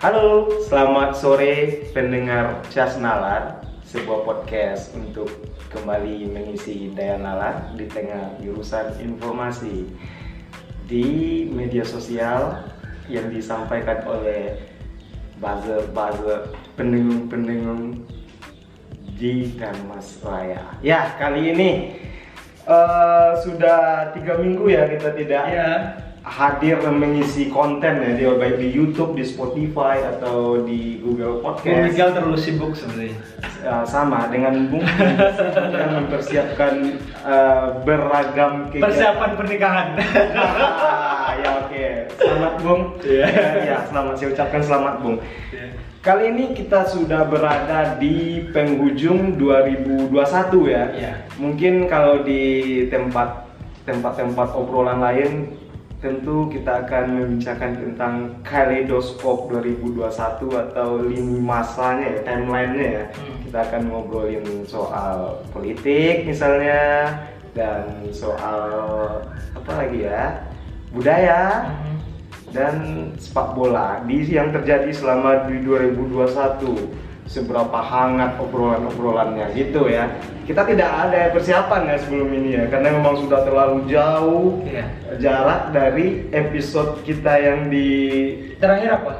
Halo, selamat sore pendengar Cas Nalar, sebuah podcast untuk kembali mengisi daya nalar di tengah jurusan informasi di media sosial yang disampaikan oleh buzzer-buzzer pendengung-pendengung di dan Mas Raya. Ya, kali ini uh, sudah tiga minggu ya kita tidak Ya, hadir mengisi konten ya di baik di YouTube, di Spotify atau di Google Bung Podcast. Miguel terlalu sibuk sebenarnya. Uh, sama dengan Bung yang mempersiapkan uh, beragam kegiatan. Persiapan pernikahan. Ah, ya oke. Selamat Bung. Iya. ya, selamat saya ucapkan selamat Bung. Kali ini kita sudah berada di penghujung 2021 ya. Iya. Mungkin kalau di tempat tempat-tempat obrolan lain tentu kita akan membicarakan tentang kaleidoskop 2021 atau lini masanya ya, timelinenya ya. Hmm. Kita akan ngobrolin soal politik misalnya dan soal apa lagi ya? budaya Mhm. dan sepak bola di yang terjadi selama di 2021 seberapa hangat obrolan-obrolannya gitu ya kita tidak ada persiapan ya sebelum ini ya karena memang sudah terlalu jauh Iya. jarak dari episode kita yang di Terakhir apa?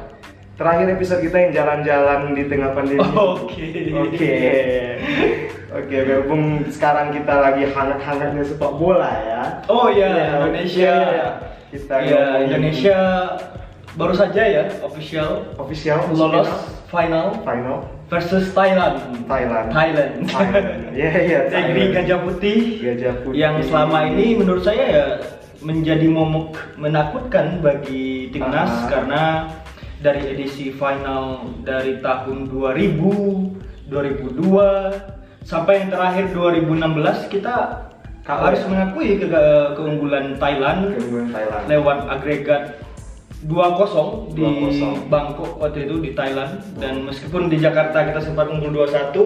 terakhir episode kita yang jalan-jalan di tengah pandemi Oke. oke oke berhubung sekarang kita lagi hangat-hangatnya sepak bola ya Oh iya, Iya, Indonesia. iya, iya. Kita ngomongin- Indonesia baru saja ya official official lolos final final versus Thailand. Thailand. Thailand. Thailand. Iya iya. Negeri. Gajah Putih. Gajah Putih. Yang selama ini menurut saya ya menjadi momok menakutkan bagi timnas Ah. karena dari edisi final dari tahun 2000, 2002 sampai yang terakhir 2016 kita Kalah harus ya? mengakui ke- keunggulan Thailand Keunggulan Thailand. lewat agregat 2-0 di 2-0. Bangkok waktu itu di Thailand dan meskipun di Jakarta kita sempat unggul 2-1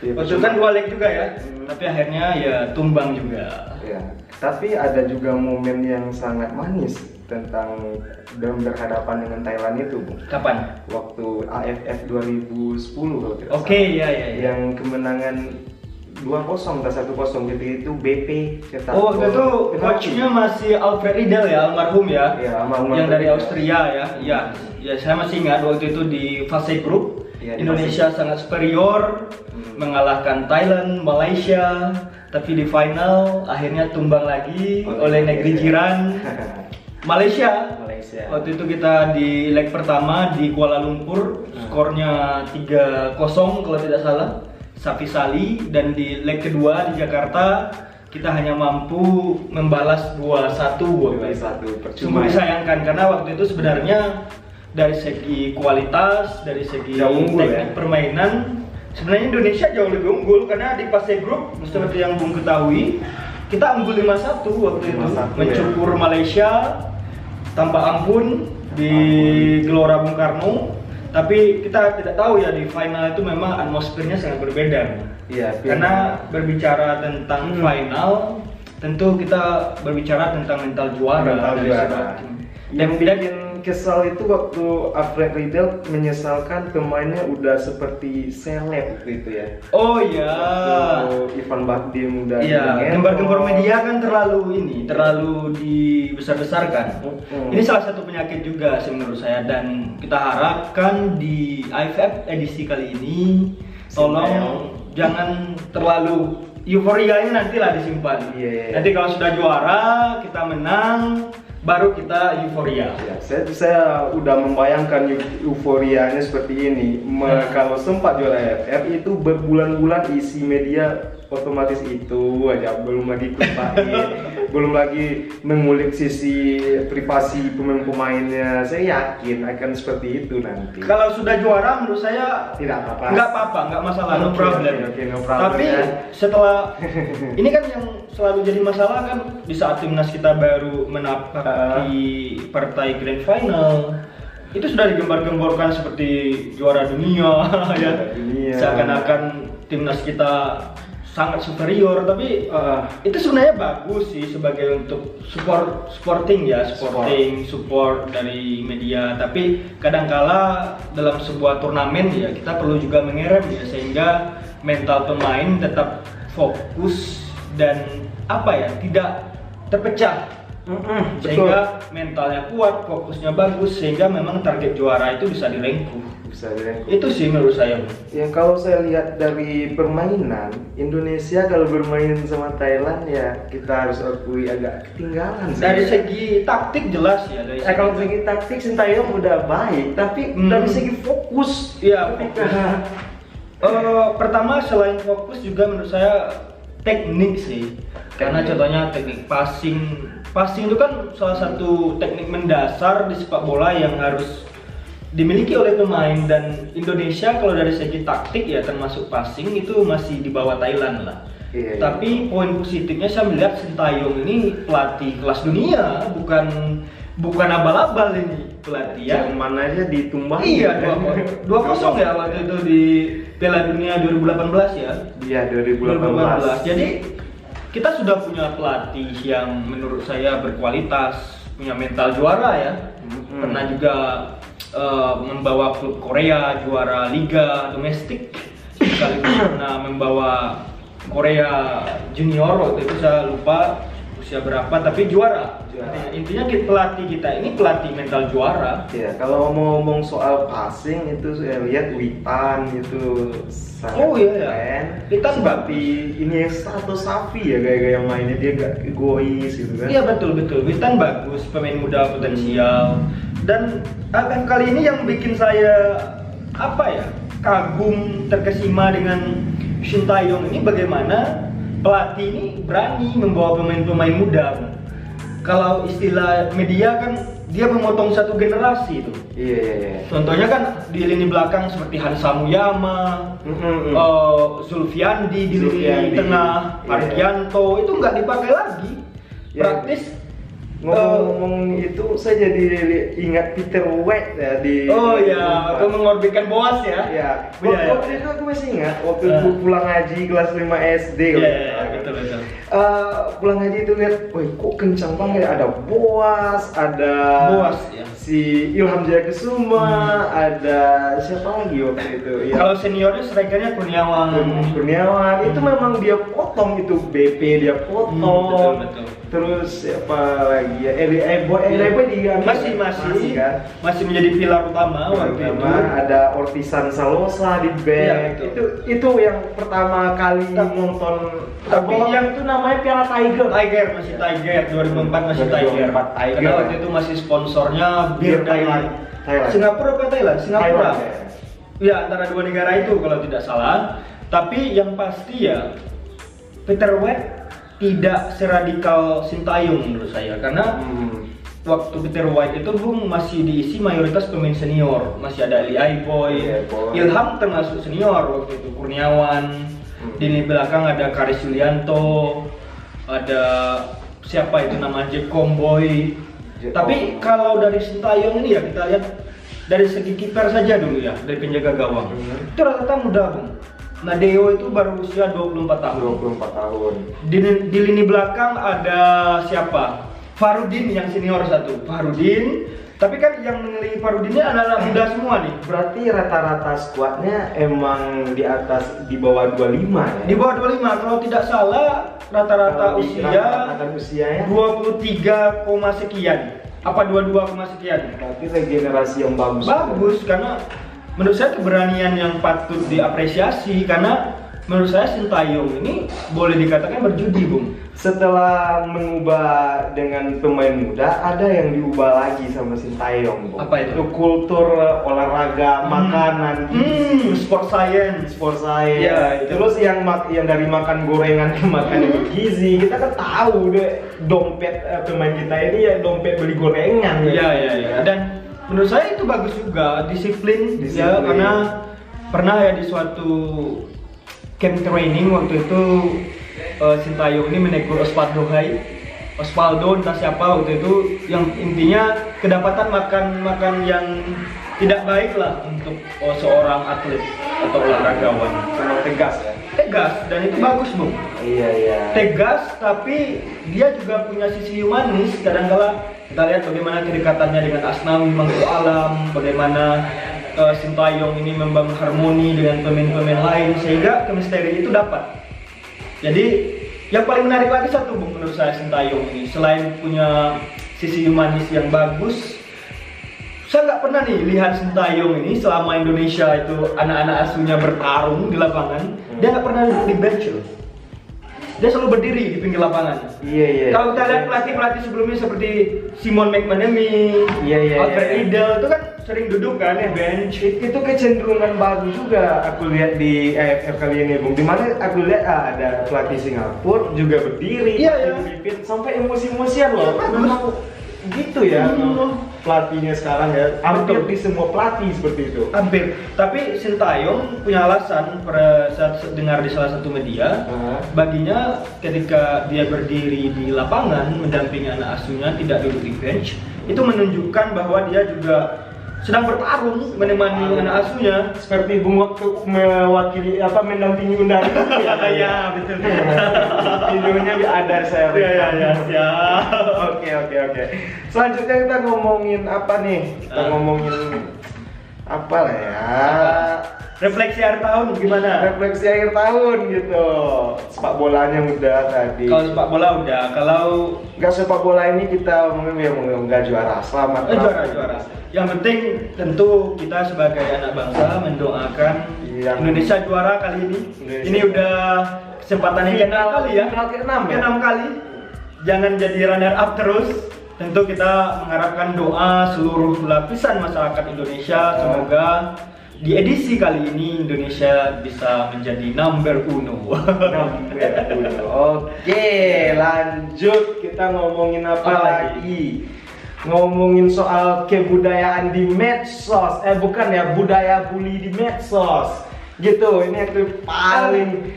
Iya, waktu itu betul. kan dua leg juga ya Hmm. tapi akhirnya ya tumbang juga Ya. Tapi ada juga momen yang sangat manis tentang dan berhadapan dengan Thailand itu, kapan? Waktu AFF 2010 kalau tidak Oke ya ya ya Yang kemenangan 2-0 atau 1-0 gitu itu BP cetak Oh waktu itu coachnya masih Alfred Riedel ya almarhum ya Iya, almarhum yang dari. Austria ya ya ya saya masih ingat waktu itu di fase grup Iya, di Indonesia sangat superior Hmm. mengalahkan Thailand Malaysia tapi di final akhirnya tumbang lagi oleh negeri jiran Malaysia Malaysia. Waktu itu kita di leg pertama di Kuala Lumpur, Hmm. skornya 3-0 kalau tidak salah. Sapi Sali dan di leg kedua di Jakarta kita hanya mampu membalas 2-1 waktu itu. 2-1, percuma ya. disayangkan karena waktu itu sebenarnya dari segi kualitas, dari segi Jauh unggul teknik ya. permainan sebenarnya Indonesia jauh lebih unggul karena di fase grup seperti yang Bung ketahui kita unggul 5-1 waktu itu 5-1 ya. mencukur Malaysia tanpa ampun di Gelora Bung Karno tapi kita tidak tahu ya di final itu memang atmosfernya sangat berbeda Iya, karena berbicara tentang Hmm. final tentu kita berbicara tentang mental juara Mental juara. sebuah tim. Yang kesal itu waktu Alfred Riedel menyesalkan pemainnya udah seperti seleb waktu itu ya. oh iya Waktu Ivan Bakdim udah Iya, Endo. media kan terlalu ini, terlalu dibesar-besarkan. Mm-mm. Ini salah satu penyakit juga sih menurut saya dan kita harapkan di AFF edisi kali ini tolong Simpel. jangan terlalu euforianya nantilah disimpan. Iya, iya, iya. Nanti kalau sudah juara, kita menang, baru kita euforia. Ya, saya saya udah membayangkan eu- euforianya seperti ini. Me- Hmm. Kalau sempat juara AFF itu berbulan-bulan isi media otomatis itu aja belum lagi ikut main, belum lagi mengulik sisi privasi pemain-pemainnya. Saya yakin akan seperti itu nanti. Kalau sudah juara menurut saya Tidak apa-apa. Nggak apa-apa, nggak masalah, no problem. oke, oke, no problem, Tapi ya. setelah ini kan yang selalu jadi masalah kan di saat timnas kita baru menapaki partai grand final itu sudah digembar-gemborkan seperti juara dunia ya. Dunia. Seakan-akan timnas kita sangat superior tapi Uh, itu sebenarnya bagus sih sebagai untuk support supporting ya supporting support dari media. Tapi kadangkala dalam sebuah turnamen ya kita perlu juga mengerem ya sehingga mental pemain tetap fokus dan apa ya tidak terpecah. Mm-mm, betul. sehingga mentalnya kuat fokusnya bagus sehingga memang target juara itu bisa direngkuh Bisa itu sih menurut saya Ya kalau saya lihat dari permainan Indonesia kalau bermain sama Thailand ya kita harus akui agak ketinggalan sih. dari segi taktik jelas ya dari Eh, kalau segi taktik Sintayong udah baik, tapi Hmm. dari segi fokus, Iya, ketika Eh, pertama selain fokus juga menurut saya teknik sih karena Teknik. contohnya teknik passing passing itu kan salah satu teknik mendasar di sepak bola yang harus dimiliki oleh pemain dan Indonesia kalau dari segi taktik ya termasuk passing itu masih di bawah Thailand lah Iya, iya. tapi poin positifnya saya melihat Sintayong ini pelatih kelas dunia bukan bukan abal-abal ini pelatih ya yang mana aja ditumbang. Iya, dua kosong ya waktu itu di Piala Dunia 2018 ya. Iya 2018. Jadi kita sudah punya pelatih yang menurut saya berkualitas, punya mental juara ya. Mm-mm. Pernah juga eh, membawa klub Korea juara liga domestik, sekaligus pernah membawa Korea junior waktu itu saya lupa usia berapa tapi juara. Juara. Intinya kita- pelatih kita ini pelatih mental juara. Ya, kalau mau ngomong soal passing itu saya lihat Witan itu sangat Oh, iya, iya. keren. Witan seperti ini atau Safi ya gaya-gaya mainnya dia gak egois gitu kan. Iya betul betul. Witan bagus, pemain muda potensial. Dan akan kali ini yang bikin saya apa ya kagum terkesima dengan Sintayong ini bagaimana pelatih ini berani membawa pemain-pemain muda. Kalau istilah media kan dia memotong satu generasi itu. Iya iya iya. Contohnya kan di lini belakang seperti Hansa Muyama, Mm-mm. eh, Zulfiandi di lini tengah, iya. Parkianto itu nggak dipakai lagi. Ya. Praktis Ngomong-ngomong itu saya jadi ingat Peter White ya di Oh ya, waktu mengorbitkan Boas ya. Ya, Iya, waktu, iya. waktu itu aku masih ingat waktu aku pulang ngaji kelas 5 SD Iya, kalau iya, iya, salah. betul betul. Eh, pulang ngaji itu lihat, wih kok kencang banget ada Boas, ada Boas, ya. si Ilham Jaya Kesuma, ada siapa lagi waktu itu? Ya, Kalau seniornya strikernya Kurniawan. Kur- Kurniawan itu memang dia potong itu BP dia potong. Hmm, betul, betul. Terus siapa lagi ya? Eli Ebo, Eli Ebo diambil masih masih kan? masih menjadi pilar utama waktu itu. Ada Ortisan Salosa di back. Iya, betul. itu itu yang pertama kali Tapi- nonton tapi bola yang- itu namanya Piala Tiger. Tiger masih Tiger 2004 masih Tiger. 2004 Tiger. Karena waktu itu masih sponsornya Bir bir Thailand. Thailand. Singapura apa Thailand? Singapura. Thailand, ya. Ya antara dua negara itu kalau tidak salah. Tapi yang pasti ya Peter White tidak seradikal Sintayong menurut saya karena Hmm. waktu Peter White itu belum masih diisi mayoritas pemain senior masih ada Ali Aiboy, Boy. Ilham termasuk senior waktu itu Kurniawan Hmm. di lini belakang ada Karis Yulianto ada siapa itu nama Jack Comboy tapi kalau dari Sintayong ini ya kita lihat dari segi kiper saja dulu ya dari penjaga gawang Hmm. itu rata-rata muda bung Nadeo itu baru usia 24 tahun 24 tahun. di, di lini belakang ada siapa? Farudin yang senior satu. Farudin. Tapi kan yang mengelilingi Farudin ini anak-anak muda semua nih. Berarti rata-rata skuadnya emang di atas di bawah 25 ya. Di bawah 25 kalau tidak salah rata-rata usia rata-rata usianya 23, koma sekian. Apa 22, koma sekian? berarti regenerasi yang bagus. Bagus karena menurut saya keberanian yang patut diapresiasi karena menurut saya Sintayong ini boleh dikatakan berjudi, Bung. Setelah mengubah dengan pemain muda, ada yang diubah lagi sama Sintayong. Bung. Apa itu? kultur olahraga, makanan, Hmm, sport science. sport science. Itu. Terus yang mak yang dari makan gorengan ke makan yang bergizi, kita kan tahu deh dompet eh, pemain kita ini ya dompet beli gorengan. Iya iya iya. Dan menurut saya itu bagus juga disiplin, ya Disiplin. karena pernah ya di suatu camp training waktu itu eh, Sintayong ini menegur Osvaldo Hai. Osvaldo entah siapa waktu itu yang intinya kedapatan makan makan yang tidak baik lah untuk oh, seorang atlet atau olahragawan. Memang tegas ya. tegas dan itu bagus bung Iya iya. tegas tapi dia juga punya sisi humanis. Kadangkala kita lihat bagaimana kedekatannya dengan Asnawi Mangku Alam bagaimana uh, Sintayong ini membangun harmoni dengan pemain-pemain lain sehingga chemistry itu dapat. Jadi yang paling menarik lagi satu Bung, menurut saya Sintayong ini. Selain punya sisi humanis yang bagus saya nggak pernah nih lihat Sintayong ini selama Indonesia itu anak-anak asuhnya bertarung di lapangan dia nggak pernah duduk di bench loh dia selalu berdiri di pinggir lapangan Iya iya. kalau kita lihat pelatih-pelatih sebelumnya seperti Simon McManamy, Iya, iya, Alfred iya. Idel itu kan sering duduk kan ya bench. It- itu kecenderungan bagus juga aku lihat di AFF kali ini Bung di mana aku lihat ah, ada pelatih Singapura juga berdiri Iya, iya. sampai emosi-emosian loh Iya, memang gitu ya Hmm. Pelatihnya sekarang ya hampir di semua pelatih seperti itu Hampir. Tapi Sintayong punya alasan pada saat dengar di salah satu media, Ah. baginya ketika dia berdiri di lapangan mendampingi anak asuhnya tidak duduk di bench, itu menunjukkan bahwa dia juga sedang bertarung menemani anak asuhnya. seperti Bung waktu mewakili apa mendampingi undangan Iya, betul. videonya ada saya rekam. iya, siap. Oke oke oke. Selanjutnya kita ngomongin apa nih? Kita Ah. ngomongin apa lah ya? Refleksi akhir tahun gimana? Refleksi akhir tahun gitu. Sepak bolanya udah tadi. Kalau sepak bola udah, kalau Nggak sepak bola ini kita ngomongin ya nggak juara. Selamat. eh, juara juara. Yang penting tentu kita sebagai anak bangsa mendoakan Iya. Indonesia juara kali ini. Indonesia. Ini udah kesempatan yang keenam kali ya. final keenam ya? Keenam kali. Jangan jadi runner up terus. Tentu kita mengharapkan doa seluruh lapisan masyarakat Indonesia semoga di edisi kali ini Indonesia bisa menjadi number uno. Oke, lanjut kita ngomongin apa, Apa lagi? Ngomongin soal kebudayaan di medsos. Eh bukan ya, budaya bully di medsos. Gitu, ini yang paling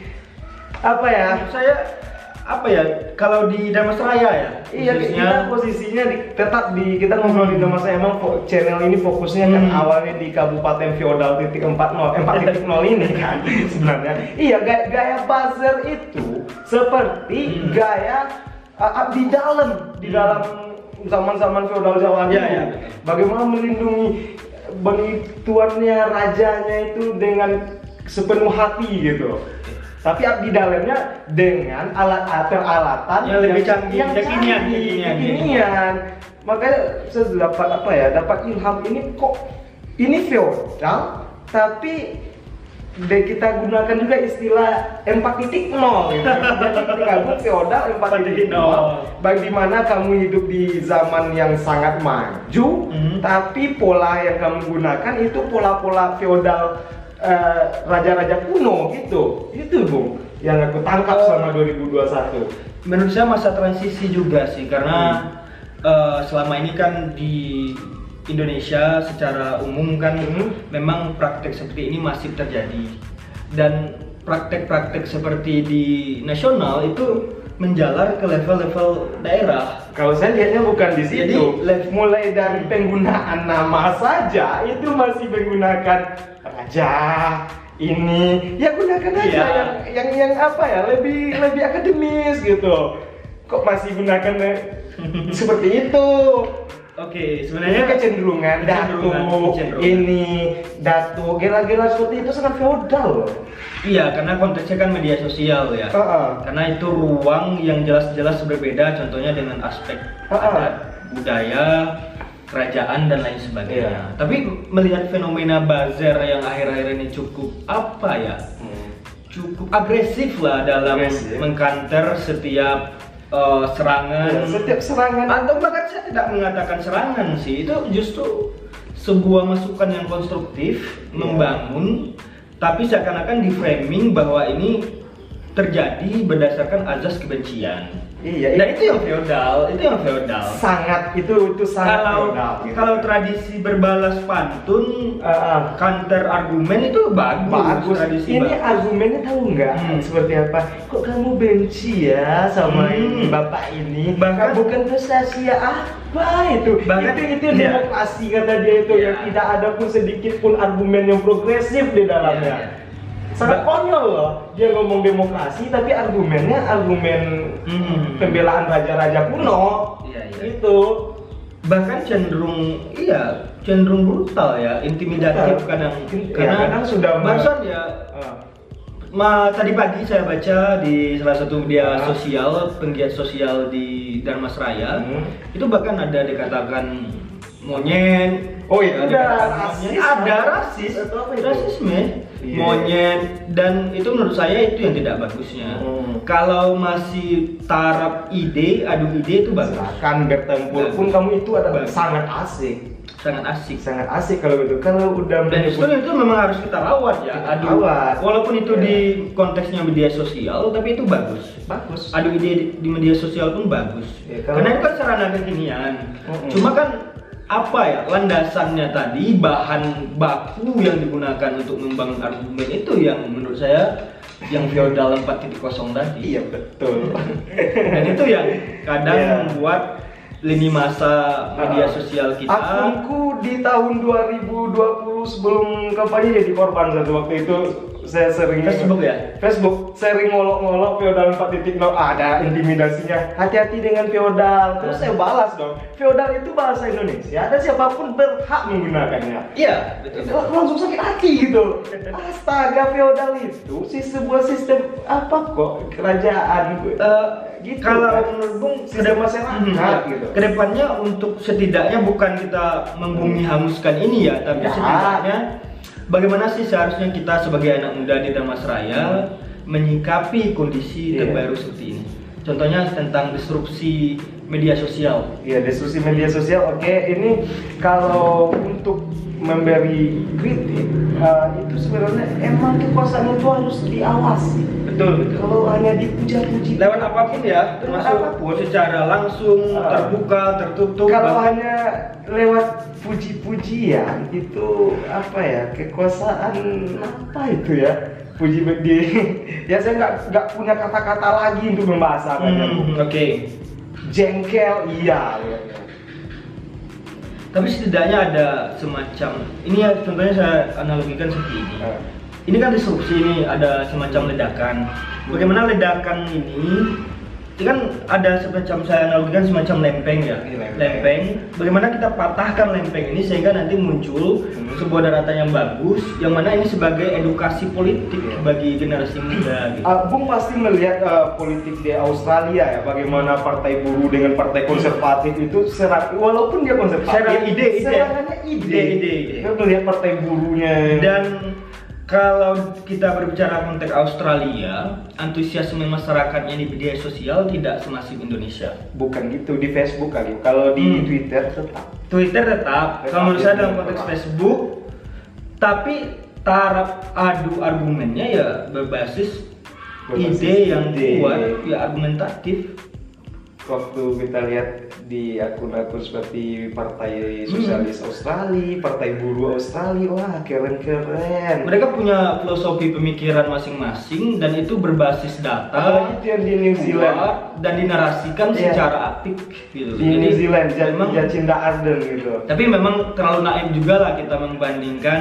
apa ya? Saya apa ya kalau di Damas Raya ya Iya, khususnya- kita posisinya di, tetap di kita ngobrol di nama saya emang channel ini fokusnya kan Hmm. awalnya di Kabupaten Feodal titik 40 4 titik 0 ini kan sebenarnya. Iya, gaya, gaya buzzer itu seperti Hmm. gaya uh, abdi dalam di Hmm. dalam zaman-zaman feodal Jawa iya, betul. Bagaimana melindungi bagi tuannya rajanya itu dengan sepenuh hati gitu. Tapi abdi dalamnya dengan alat peralatan Yang lebih canggih, yang kekinian, kekinian, kekinian. Makanya saya dapat apa ya? Dapat ilham ini kok ini feodal tapi de, kita gunakan juga istilah 4.0 gitu. Jadi gue feodal 4.0 bagaimana kamu hidup di zaman yang sangat maju Mhm. tapi pola yang kamu gunakan itu pola-pola feodal eh, raja-raja kuno gitu. Itu Bung yang aku tangkap selama 2021. menurut saya masa transisi juga sih karena eh, selama ini kan di Indonesia secara umum kan Hmm. memang praktek seperti ini masih terjadi dan praktek-praktek seperti di nasional itu menjalar ke level-level daerah Kalau saya lihatnya bukan di situ. Jadi, mulai dari penggunaan nama saja itu masih menggunakan raja ini. Ya gunakan aja Iya. yang, yang yang apa ya lebih lebih akademis gitu. Kok masih gunakan eh, seperti itu? Oke, Ini sebenarnya kecenderungan datu Kecenderungan, kecenderungan. ini datu gela-gela seperti itu sangat feodal loh. iya karena konteksnya kan media sosial ya. Heeh. Karena itu ruang yang jelas-jelas berbeda contohnya dengan aspek ah. adat, budaya, kerajaan dan lain sebagainya. Iya. Tapi melihat fenomena buzzer yang akhir-akhir ini cukup apa ya? Cukup agresif lah dalam Agresif. mengkanter setiap uh, serangan Ya, setiap serangan atau bahkan saya tidak mengatakan serangan sih itu justru sebuah masukan yang konstruktif Iya. membangun tapi seakan-akan di framing bahwa ini terjadi berdasarkan azas kebencian Iya, Dan itu yang feodal, itu yang feodal. sangat itu itu sangat Kalau feodal, gitu. kalau tradisi berbalas pantun, ah. counter argumen itu bagus. bagus Tradisi ini bagus. argumennya tahu nggak Hmm. seperti apa kok kamu benci ya sama Hmm. bapak ini Bahkan- bukan prestasi ya apa itu Bahkan- itu itu Iya. demokrasi kata dia itu Iya. yang tidak ada pun sedikit pun argumen yang progresif di dalamnya Iya, iya. Sangat konyol loh dia ngomong demokrasi tapi argumennya argumen Hmm. pembelaan raja-raja kuno Iya, iya. itu bahkan cenderung iya cenderung brutal ya intimidatif Brutal. kadang Ya, karena kadang sudah barusan ya Ah. ma, tadi pagi saya baca di salah satu media Ah. sosial penggiat sosial di Darmasraya Hmm. itu bahkan ada dikatakan monyet Oh, itu ada rasis, ada kan? rasis Atau apa itu? rasisme Iya. monyet dan itu menurut saya itu yang tidak bagusnya Hmm. kalau masih taraf ide adu ide itu bagus Silakan bertempur pun kamu itu adalah Bagus. sangat asik, sangat asik sangat asik kalau gitu. Kalau udah dan itu menyebut itu memang harus kita rawat ya Kita adu rawat. walaupun itu Ya. di konteksnya media sosial tapi itu bagus bagus. adu ide di, di media sosial pun bagus Ya, kalau- karena itu kan sarana kekinian Mm-mm. cuma kan apa ya landasannya tadi bahan baku yang digunakan untuk membangun argumen itu yang menurut saya yang feodal 4.0 tadi Iya betul. dan itu yang kadang Iya. membuat lini masa media Ah. sosial kita Akunku di tahun 2020 sebelum kampanye jadi korban satu waktu itu saya sering Facebook ya? Facebook. Sering ngolok-ngolok feodal 4.0 ada intimidasinya. Hati-hati dengan feodal. Terus saya balas dong. Feodal itu bahasa Indonesia dan siapa pun berhak menggunakannya. Iya betul. Lang- langsung sakit hati gitu. Astaga feodal itu sih sebuah sistem apa kok? Kerajaan Eh, Gitu, kalau kan? menurut Bung kedep- masyarakat, Mhm, ya. gitu. Ke depannya untuk setidaknya bukan kita membumi hanguskan ini ya, tapi Ya. setidaknya bagaimana sih seharusnya kita sebagai anak muda di Damasraya menyikapi kondisi Iya. terbaru seperti ini. Contohnya tentang disrupsi media sosial. Iya, diskusi media sosial. Oke, ini kalau untuk memberi kritik eh, itu sebenarnya emang kekuasaan itu harus diawasi. Betul betul. Kalau hanya dipuja-puji Lewat apa pun ya, termasuk apa pun. secara langsung, Ah. terbuka, tertutup. kalau bahkan- hanya lewat puji-pujian itu apa ya kekuasaan apa itu ya puji di ya saya nggak nggak punya kata-kata lagi untuk membahasakannya Hmm, Oke. jengkel iya Tapi setidaknya ada semacam ini ya contohnya saya analogikan seperti ini. Eh. Ini kan disrupsi ini ada semacam ledakan. Bagaimana ledakan ini ini kan ada semacam saya analogikan semacam lempeng ya. Ini lempeng. Lempeng. Bagaimana kita patahkan lempeng ini sehingga nanti muncul Hmm. sebuah daratan yang bagus yang mana ini sebagai edukasi politik Iya. bagi generasi muda gitu. Uh, Bung pasti melihat uh, politik di Australia ya, bagaimana partai buruh dengan partai konservatif itu serat, walaupun dia konservatif, Serang ide, ide. serangannya ide. Ide, ide, ide. Kita melihat partai buruhnya Dan kalau kita berbicara konteks Australia, antusiasme masyarakatnya di media sosial tidak semasif Indonesia. bukan gitu di Facebook kali. Kalau di Hmm. Twitter tetap. Twitter tetap, kalau menurut saya dalam konteks tetap. Facebook, tapi taraf adu argumennya ya berbasis, Berbasis ide yang ide. kuat, ya argumentatif. Waktu kita lihat di akun-akun seperti Partai Sosialis Australia, Partai Buruh Australia, wah keren-keren. Mereka punya filosofi pemikiran masing-masing dan itu berbasis data, Apalagi itu yang di New Zealand. dan dinarasikan Iya. secara apik gitu. Di New Zealand, memang Jacinda Ardern gitu. Tapi memang terlalu naif juga lah kita membandingkan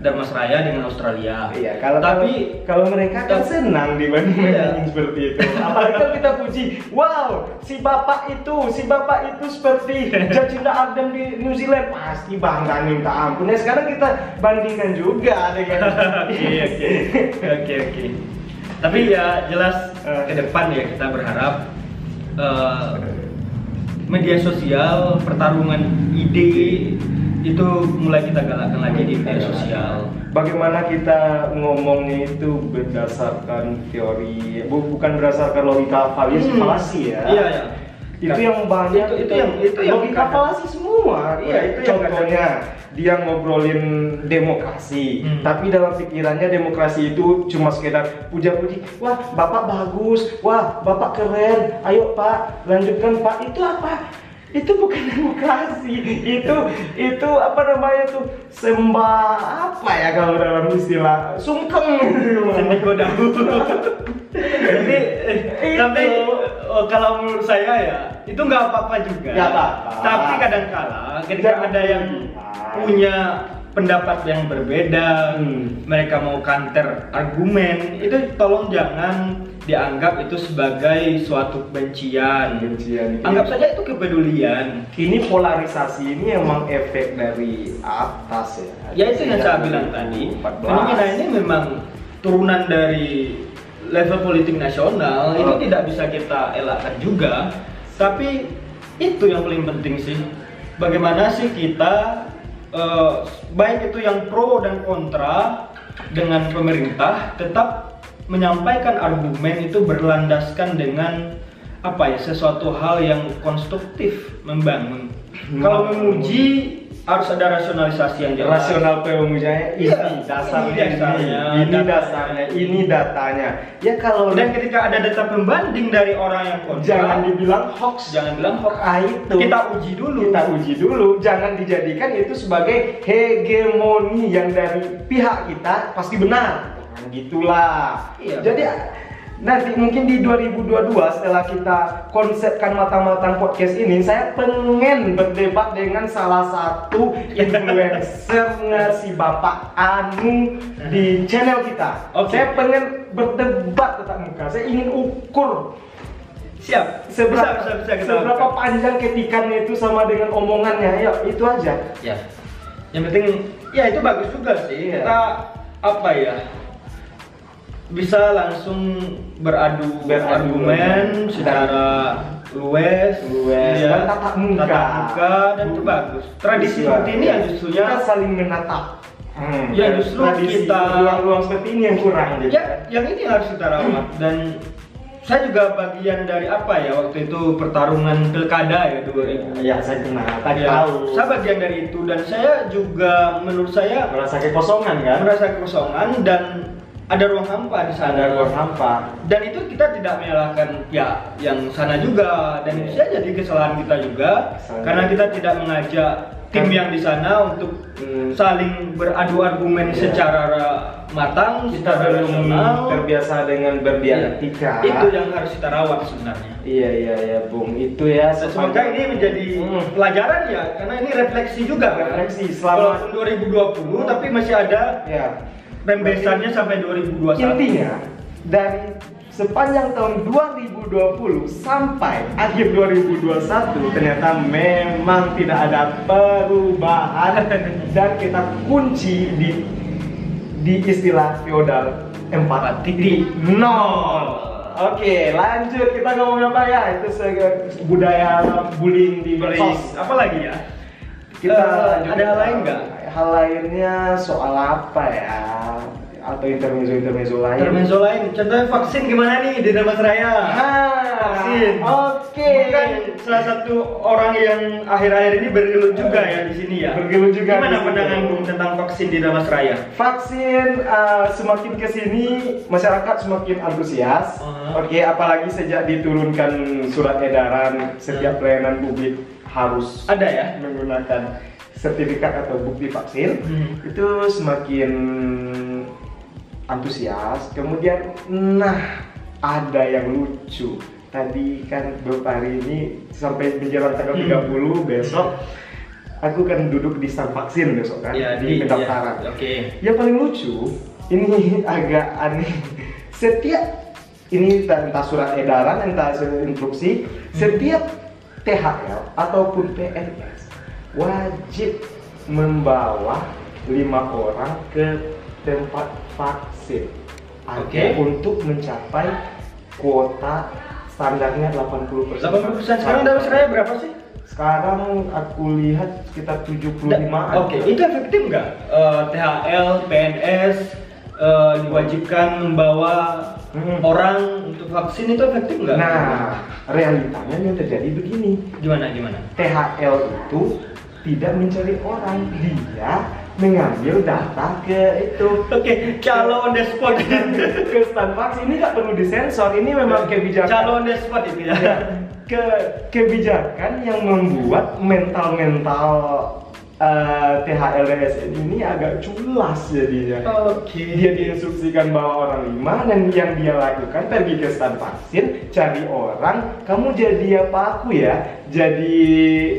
Darmasraya dengan Australia. Iya, kalau tapi kalau, kalau mereka kan senang dibanding Iya. seperti itu. Apalagi kalau kita puji, wow, si bapak itu, si bapak itu seperti Jacinda Ardern di New Zealand, pasti bangga minta ampun. Nah sekarang kita bandingkan juga dengan oke oke oke oke. Tapi ya jelas Eh. ke depan ya kita berharap eh, media sosial, pertarungan ide itu mulai kita galakkan lagi di media sosial. Bagaimana kita ngomongnya itu berdasarkan teori, bu- bukan berdasarkan logika falsi Hmm. falasi ya. Iya ya. Itu yang banyak Itu- itu yang- itu yang logika falasi semua Iya, itu yang contohnya dia ngobrolin demokrasi, Hmm. tapi dalam pikirannya demokrasi itu cuma sekedar puja-puji. Wah, bapak bagus, wah, bapak keren. Ayo pak, lanjutkan pak. Itu apa? Itu bukan demokrasi. Itu itu apa namanya tuh sembah apa ya kalau dalam istilah sungkem. Sendiko dahulu. Jadi, eh, tapi oh, kalau menurut saya ya itu nggak apa-apa juga. Nggak apa-apa. Tapi kadang-kala ketika ada yang punya pendapat yang berbeda, Hmm. mereka mau counter argumen, itu tolong jangan dianggap itu sebagai suatu kebencian. Kebencian. Anggap saja itu kepedulian. ini polarisasi ini emang efek dari atas ya. Ya itu yang saya bilang tadi. 2014. Fenomena ini memang turunan dari level politik nasional. Itu Oh. tidak bisa kita elakkan juga. Tapi itu yang paling penting sih. Bagaimana sih kita eh, baik itu yang pro dan kontra dengan pemerintah tetap menyampaikan argumen itu berlandaskan dengan apa ya sesuatu hal yang konstruktif membangun. Kalau memuji harus ada rasionalisasi yang jelas. rasional pemujanya ini Iya, dasarnya ini dasarnya, ini, ini datanya. dasarnya ini datanya ya kalau Dan ketika ada data pembanding dari orang yang kontra, jangan dibilang hoax jangan bilang hoax. Ah, itu Kita uji dulu. kita uji dulu jangan dijadikan itu sebagai hegemoni yang dari pihak kita pasti benar Jangan gitulah Iya. jadi nanti mungkin di 2022 setelah kita konsepkan matang-matang podcast ini saya pengen berdebat dengan salah satu influencer si Bapak Anu di channel kita Oke. saya pengen berdebat tetap muka saya ingin ukur Siap. seberapa bisa, bisa, bisa kita seberapa lakukan. panjang ketikannya itu sama dengan omongannya ya itu aja Ya. Yang penting ya itu bagus juga sih. Iya. Kita apa ya? Bisa langsung beradu Beradu argumen dan- secara luwes, Luwes, iya, dan tatap muka. tatap muka, dan itu bagus. Tradisi Iya. seperti ini yang justrunya kita saling menatap. Hmm, Ya, dan justru tradisi kita- ruang-ruang seperti ini yang kurang gitu. ya yang ini harus kita rawat. Dan saya juga bagian dari apa ya waktu itu pertarungan pilkada ya 2000 ya saya kenal tadi Ya, tahu. Saya bagian dari itu dan saya juga menurut saya merasa kekosongan kan? merasa kekosongan dan ada ruang hampa di sana. ada ruang hampa Dan itu kita tidak menyalahkan ya yang sana juga dan itu Iya. bisa jadi kesalahan kita juga Kesalahan. karena kita tidak mengajak tim Kan- yang di sana untuk Hmm. saling beradu argumen Iya. secara matang, kita secara belum terbiasa dengan berdialektika Itu yang harus kita rawat sebenarnya. iya iya iya bung itu ya semoga ini menjadi Hmm. pelajaran ya, karena ini refleksi juga kan. Refleksi selama- Walaupun 2020 tapi masih ada ya rembesannya sampai 2021. Intinya dari sepanjang tahun 2020 sampai akhir 2021 ternyata memang tidak ada perubahan dan kita kunci di di istilah feodal 4.0. Oke, lanjut kita ngomong apa ya? Itu budaya bullying di medsos. apa lagi ya? Kita lanjut. ada hal lain nggak? Hal lainnya soal apa ya? Atau intermezzo-intermezzo lain? Intermezzo lain, contohnya vaksin gimana nih di Damas Raya? Ah, vaksin. Oke. Bukan salah satu orang yang akhir-akhir ini bergelut juga ya di sini ya. Bergelut juga Gimana pandangan Bung tentang vaksin di Damas Raya? Vaksin uh, semakin ke sini masyarakat semakin antusias. Uh-huh. Oke, apalagi sejak diturunkan surat edaran setiap Hmm. pelayanan publik harus Ada ya? menggunakan sertifikat atau bukti vaksin. Hmm. Itu semakin antusias. Kemudian, nah ada yang lucu. Tadi kan beberapa hari ini sampai menjelang tanggal Hmm. 30 besok aku kan duduk di stand vaksin besok kan Ya, di pendaftaran. ya, Oke. Yang paling lucu, ini agak aneh. Setiap ini entah, surat edaran, entah instruksi, setiap THL ataupun PNS wajib membawa lima orang ke tempat vaksin Oke. untuk mencapai kuota standarnya 80%. 80% sekarang Damas Raya berapa sih? Sekarang aku lihat sekitar 75 Oke, itu efektif nggak? Eh, THL, PNS eh, diwajibkan membawa Hmm. orang untuk vaksin itu efektif nggak? Nah, realitanya yang terjadi begini. gimana gimana? THL itu tidak mencari orang, dia mengambil data ke itu Oke, calo on the spot. ke Starbucks ini nggak perlu disensor, ini memang kebijakan calo on the spot itu ya. Ya, ke kebijakan yang membuat mental-mental eh, THLSN ini agak culas jadinya. Oke. Dia diinstruksikan bawa orang lima dan yang dia lakukan pergi ke stand vaksin, cari orang, kamu jadi apa aku ya? Jadi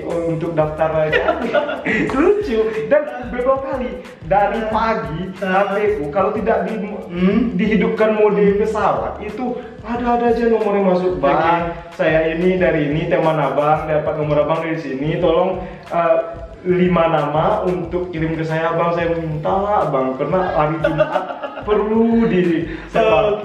untuk daftar aja. Lucu dan beberapa kali dari pagi HP ku kalau tidak di, Hmm. dihidupkan mode pesawat itu ada-ada aja nomor yang masuk bang saya ini dari ini teman abang dapat nomor abang dari sini tolong eh, lima nama untuk kirim ke saya bang saya minta lah bang karena hari Jumat perlu di So,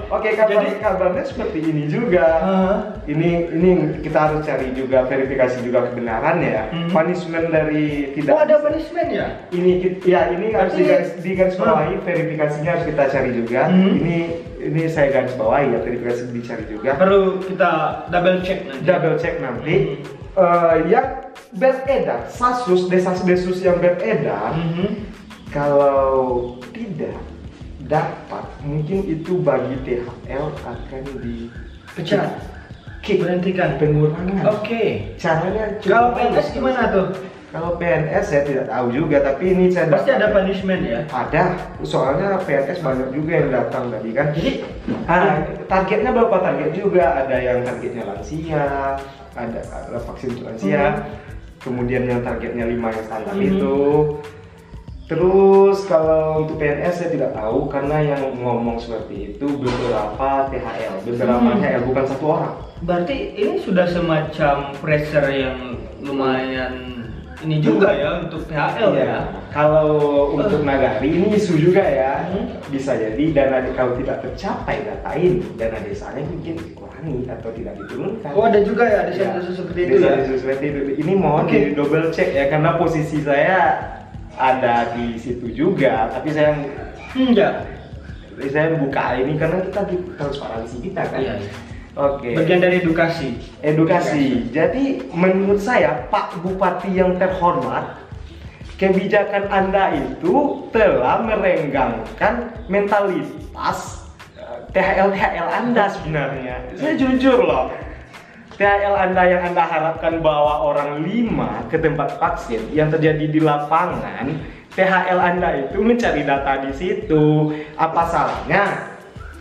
oke kabar jadi- kabarnya seperti ini juga Ah. ini ini kita harus cari juga verifikasi juga kebenaran ya Hmm. punishment dari tidak Oh, ada punishment ya? ini ya ini harus digaris, digaris bawahi verifikasinya harus kita cari juga Hmm. ini ini saya garis bawahi ya verifikasi dicari juga Perlu kita double check nanti. double check nanti. Eh, yang beredar sasus desas-desus yang beredar Mhm. kalau tidak dapat mungkin itu bagi THL akan di Pecat. kick Berhentikan. pengurangan Oke. caranya cukup Kalau. PNS gimana tuh? kalau PNS saya tidak tahu juga tapi ini saya Pasti ada punishment ya. Ada, soalnya PNS banyak juga yang datang tadi kan. Jadi Ah, targetnya berapa target juga? Ada yang targetnya lansia, ada, ada vaksin untuk lansia, Hmm. Kemudian yang targetnya 5 yang standar Mhm. itu. Terus kalau untuk PNS saya tidak tahu karena yang ngomong seperti itu beberapa THL, beberapa Hmm. THL bukan satu orang. berarti ini sudah semacam pressure yang lumayan ini juga ya untuk ya. Iya. Kalau untuk nagari ini isu juga ya. Hmm. Bisa jadi dana kalau tidak tercapai data ini, dana desanya mungkin dikurangi atau tidak diturunkan. Oh ada juga ya Iya. desa-desa seperti itu ya. Desa-desa seperti itu. Ini mohon Oke. di double check ya karena posisi saya ada di situ juga. Tapi saya Enggak. saya buka ini karena kita di transparansi kita kan. Iya, iya. Oke. Bagian dari edukasi. edukasi. Jadi menurut saya Pak Bupati yang terhormat, kebijakan Anda itu telah merenggangkan mentalitas THL THL Anda sebenarnya. Saya jujur loh. THL Anda yang Anda harapkan bawa orang lima ke tempat vaksin yang terjadi di lapangan, THL Anda itu mencari data di situ. Apa salahnya?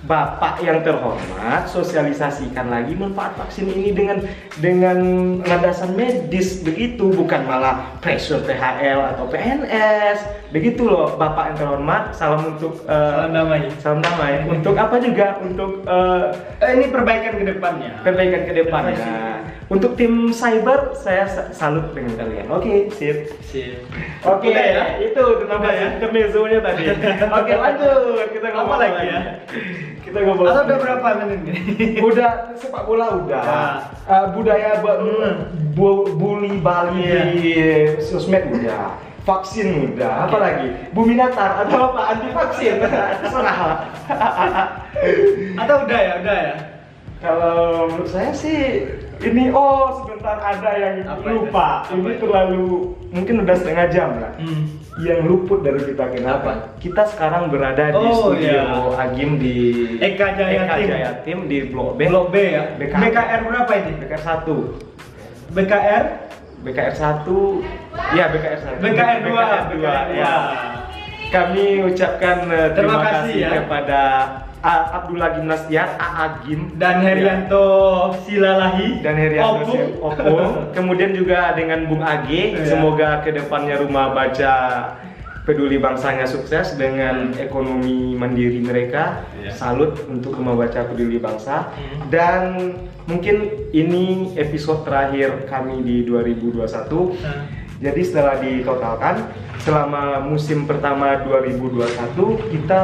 Bapak yang terhormat sosialisasikan lagi manfaat vaksin ini dengan dengan landasan medis begitu bukan malah pressure THL atau PNS begitu loh Bapak yang terhormat salam untuk eh, Salam damai. salam damai untuk apa juga untuk Eh, ini perbaikan ke depannya. perbaikan ke depannya Perbaiki. Untuk tim cyber saya sa- salut dengan kalian oke sip Sip. Oke, Udah ya? itu terima Udah kasih ya? tadi. Oke, lanjut. Kita Apa ngomong lagi ya? Kita ngomong. Atau udah berapa menit nih? Udah sepak bola udah. Ya. Eh, budaya bu- Hmm. bu- bully Bali Iya. di sosmed udah. Vaksin udah. Apa lagi? Bumi datar atau apa? Anti vaksin. Terserah. Atau udah ya, udah ya. Kalau menurut saya sih ini oh sebentar ada yang Apa itu? lupa. Apa Ini itu? terlalu mungkin udah setengah jam lah. Hmm. yang luput dari kita kenapa? Kita sekarang berada di Oh, studio iya. Agim di Eka Jaya Eka Tim. Jaya Tim di Blok B. Blok B ya. BKR. BKR berapa ini? BKR 1. BKR BKR 1. Ya, BKR 1. BKR 2 BKR 2. Ya. Kami ucapkan eh, terima, Terima kasih kasih, ya. kepada Abdullah Gimnastiar, Agim dan Herianto Silalahi dan Herianto Opung. Opung. Kemudian juga dengan Bung Age, Iya. semoga ke depannya rumah baca peduli bangsanya sukses dengan ekonomi mandiri mereka. Iya. Salut untuk rumah baca peduli bangsa. Hmm. Dan mungkin ini episode terakhir kami di 2021. Nah, Jadi setelah ditotalkan selama musim pertama 2021 kita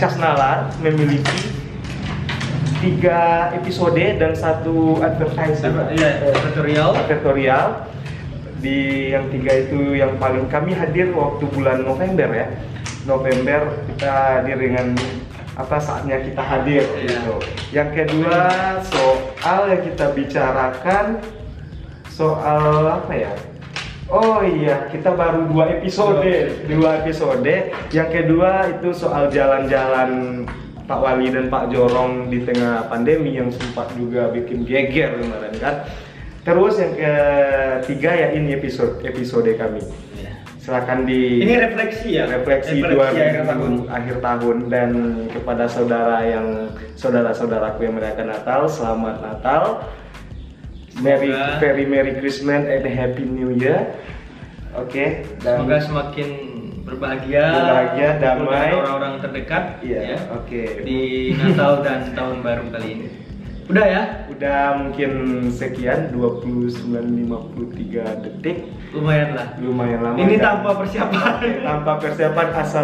Casnalar memiliki tiga episode dan satu advertising Iya, tutorial. tutorial di yang tiga itu yang paling kami hadir waktu bulan November ya. November kita hadir dengan apa saatnya kita hadir Iya. gitu. Yang kedua soal yang kita bicarakan soal apa ya Oh iya, kita baru dua episode, dua episode. Yang kedua itu soal jalan-jalan Pak Wali dan Pak Jorong di tengah pandemi yang sempat juga bikin geger kemarin kan. Terus yang ketiga ya ini episode episode kami. Silakan di Ini refleksi ya. refleksi, Refleksi 2000 akhir tahun. akhir tahun dan kepada saudara yang saudara-saudaraku yang merayakan Natal, selamat Natal. Merry very Merry Christmas and Happy New Year. Oke, dan Semoga semakin berbahagia, Berbahagia, damai. orang-orang terdekat Iya, ya, oke. di Natal dan tahun baru kali ini. Udah ya, udah mungkin sekian 29.53 detik lumayan lah. lumayan lama Ini kan? tanpa persiapan. Tanpa persiapan asal